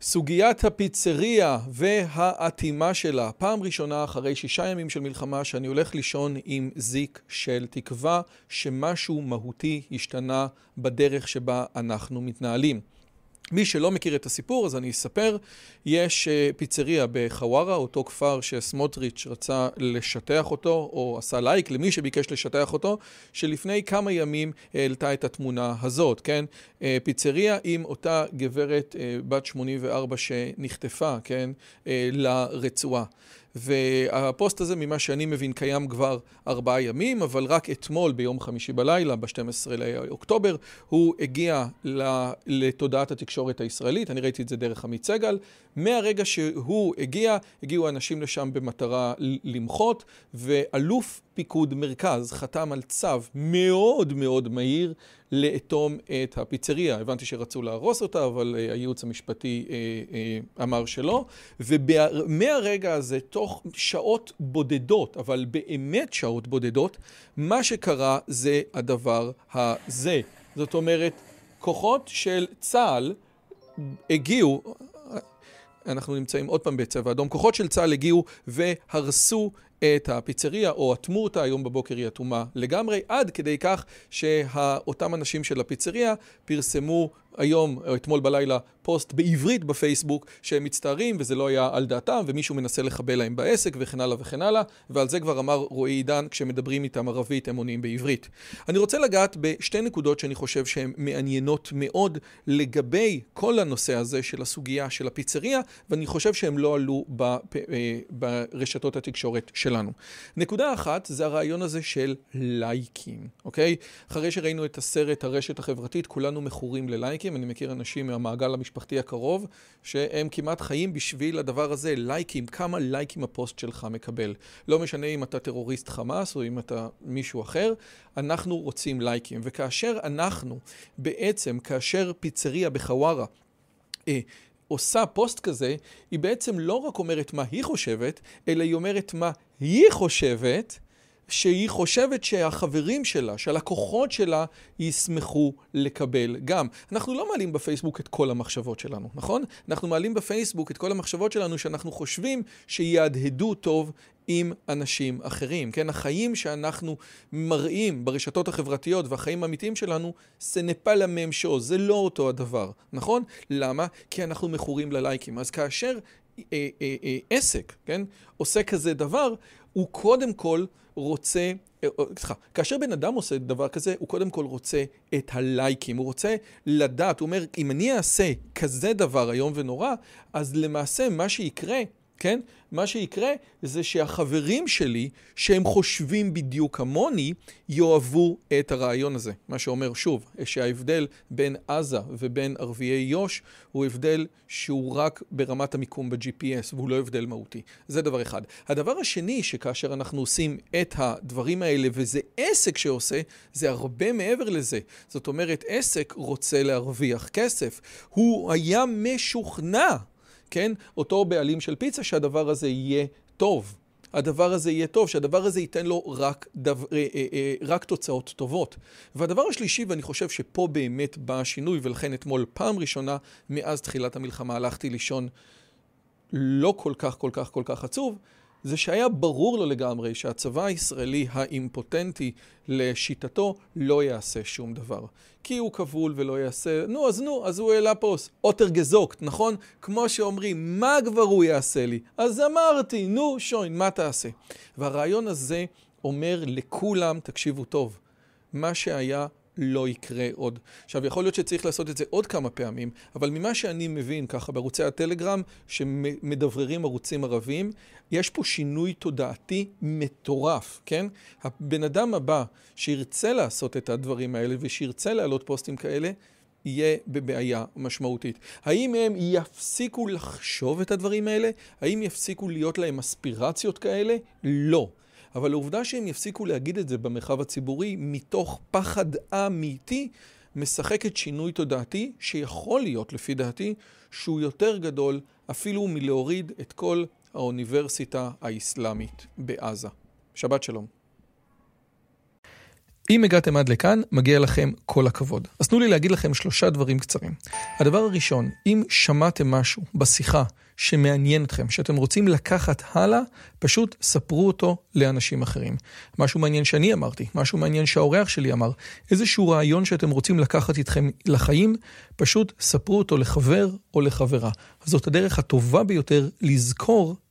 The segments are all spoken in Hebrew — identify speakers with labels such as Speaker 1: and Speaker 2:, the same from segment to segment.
Speaker 1: סוגיית הפיצריה והאטימה שלה, פעם ראשונה אחרי שישה ימים של מלחמה שאני הולך לישון עם זיק של תקווה שמשהו מהותי השתנה בדרך שבה אנחנו מתנהלים. מי שלא מכיר את הסיפור, אז אני אספר. יש אה, פיצריה בחווארה, אותו כפר שסמוטריץ' רצה לשטח אותו, או עשה לייק למי שביקש לשטח אותו, שלפני כמה ימים העלתה את התמונה הזאת, כן? אה, פיצריה עם אותה גברת אה, בת 84 שנחטפה, כן? לרצועה. והפוסט הזה, ממה שאני מבין, קיים כבר ארבעה ימים, אבל רק אתמול, ביום חמישי בלילה, ב-12 לאוקטובר, הוא הגיע לתודעת התקשורת הישראלית. אני ראיתי את זה דרך עמית סגל. מהרגע שהוא הגיע, הגיעו אנשים לשם במטרה למחות, ואלוף פיקוד מרכז חתם על צו מאוד מאוד מהיר לאטום את הפיצריה. הבנתי שרצו להרוס אותה, אבל uh, הייעוץ המשפטי uh, uh, אמר שלא. ומהרגע הזה, תוך שעות בודדות, אבל באמת שעות בודדות, מה שקרה זה הדבר הזה. זאת אומרת, כוחות של צה"ל הגיעו, אנחנו נמצאים עוד פעם בצבע אדום, כוחות של צה"ל הגיעו והרסו את הפיצריה, או אטמו אותה, היום בבוקר היא אטומה לגמרי, עד כדי כך שאותם אנשים של הפיצריה פרסמו היום, או אתמול בלילה, פוסט בעברית בפייסבוק שהם מצטערים וזה לא היה על דעתם ומישהו מנסה לחבל להם בעסק וכן הלאה וכן הלאה ועל זה כבר אמר רועי עידן כשמדברים איתם ערבית הם עונים בעברית. אני רוצה לגעת בשתי נקודות שאני חושב שהן מעניינות מאוד לגבי כל הנושא הזה של הסוגיה של הפיצריה ואני חושב שהם לא עלו. אה, ברשתות התקשורת שלנו. נקודה אחת זה הרעיון הזה של לייקים, אוקיי? אחרי שראינו את הסרט הרשת החברתית כולנו מכורים ללייקים, אני מכיר אנשים מהמעגל המשפחתי הקרוב, שהם כמעט חיים בשביל הדבר הזה, לייקים, כמה לייקים הפוסט שלך מקבל. לא משנה אם אתה טרוריסט חמאס או אם אתה מישהו אחר, אנחנו רוצים לייקים. וכאשר אנחנו, בעצם, כאשר פיצריה בחווארה, אה, עושה פוסט כזה, היא בעצם לא רק אומרת מה היא חושבת, אלא היא אומרת מה היא חושבת, שהיא חושבת שהחברים שלה, שהלקוחות שלה, ישמחו לקבל גם. אנחנו לא מעלים בפייסבוק את כל המחשבות שלנו, נכון? אנחנו מעלים בפייסבוק את כל המחשבות שלנו שאנחנו חושבים שיהדהדו טוב עם אנשים אחרים, כן? החיים שאנחנו מראים ברשתות החברתיות והחיים האמיתיים שלנו, זה נפל הממשו, זה לא אותו הדבר, נכון? למה? כי אנחנו מכורים ללייקים. אז כאשר אה, אה, אה, עסק, כן, עושה כזה דבר, הוא קודם כל רוצה, אה, אה, סליחה, כאשר בן אדם עושה דבר כזה, הוא קודם כל רוצה את הלייקים, הוא רוצה לדעת, הוא אומר, אם אני אעשה כזה דבר איום ונורא, אז למעשה מה שיקרה כן? מה שיקרה זה שהחברים שלי, שהם חושבים בדיוק כמוני, יאהבו את הרעיון הזה. מה שאומר שוב, שההבדל בין עזה ובין ערביי יו"ש הוא הבדל שהוא רק ברמת המיקום ב-GPS, והוא לא הבדל מהותי. זה דבר אחד. הדבר השני, שכאשר אנחנו עושים את הדברים האלה, וזה עסק שעושה, זה הרבה מעבר לזה. זאת אומרת, עסק רוצה להרוויח כסף. הוא היה משוכנע. כן? אותו בעלים של פיצה, שהדבר הזה יהיה טוב. הדבר הזה יהיה טוב, שהדבר הזה ייתן לו רק, דו, אה, אה, אה, רק תוצאות טובות. והדבר השלישי, ואני חושב שפה באמת בא השינוי, ולכן אתמול פעם ראשונה מאז תחילת המלחמה הלכתי לישון לא כל כך כל כך כל כך עצוב, זה שהיה ברור לו לגמרי שהצבא הישראלי האימפוטנטי לשיטתו לא יעשה שום דבר. כי הוא כבול ולא יעשה, נו אז נו, אז הוא העלה פוסט, אוטר גזוקט, נכון? כמו שאומרים, מה כבר הוא יעשה לי? אז אמרתי, נו שוין, מה תעשה? והרעיון הזה אומר לכולם, תקשיבו טוב, מה שהיה לא יקרה עוד. עכשיו, יכול להיות שצריך לעשות את זה עוד כמה פעמים, אבל ממה שאני מבין ככה בערוצי הטלגרם, שמדבררים ערוצים ערביים, יש פה שינוי תודעתי מטורף, כן? הבן אדם הבא שירצה לעשות את הדברים האלה ושירצה להעלות פוסטים כאלה, יהיה בבעיה משמעותית. האם הם יפסיקו לחשוב את הדברים האלה? האם יפסיקו להיות להם אספירציות כאלה? לא. אבל העובדה שהם יפסיקו להגיד את זה במרחב הציבורי מתוך פחד אמיתי, משחקת שינוי תודעתי שיכול להיות, לפי דעתי, שהוא יותר גדול אפילו מלהוריד את כל האוניברסיטה האסלאמית בעזה. שבת שלום. אם הגעתם עד לכאן, מגיע לכם כל הכבוד. אז תנו לי להגיד לכם שלושה דברים קצרים. הדבר הראשון, אם שמעתם משהו בשיחה שמעניין אתכם, שאתם רוצים לקחת הלאה, פשוט ספרו אותו לאנשים אחרים. משהו מעניין שאני אמרתי, משהו מעניין שהאורח שלי אמר, איזשהו רעיון שאתם רוצים לקחת איתכם לחיים, פשוט ספרו אותו לחבר או לחברה. זאת הדרך הטובה ביותר לזכור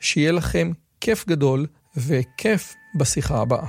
Speaker 1: שיהיה לכם כיף גדול וכיף בשיחה הבאה.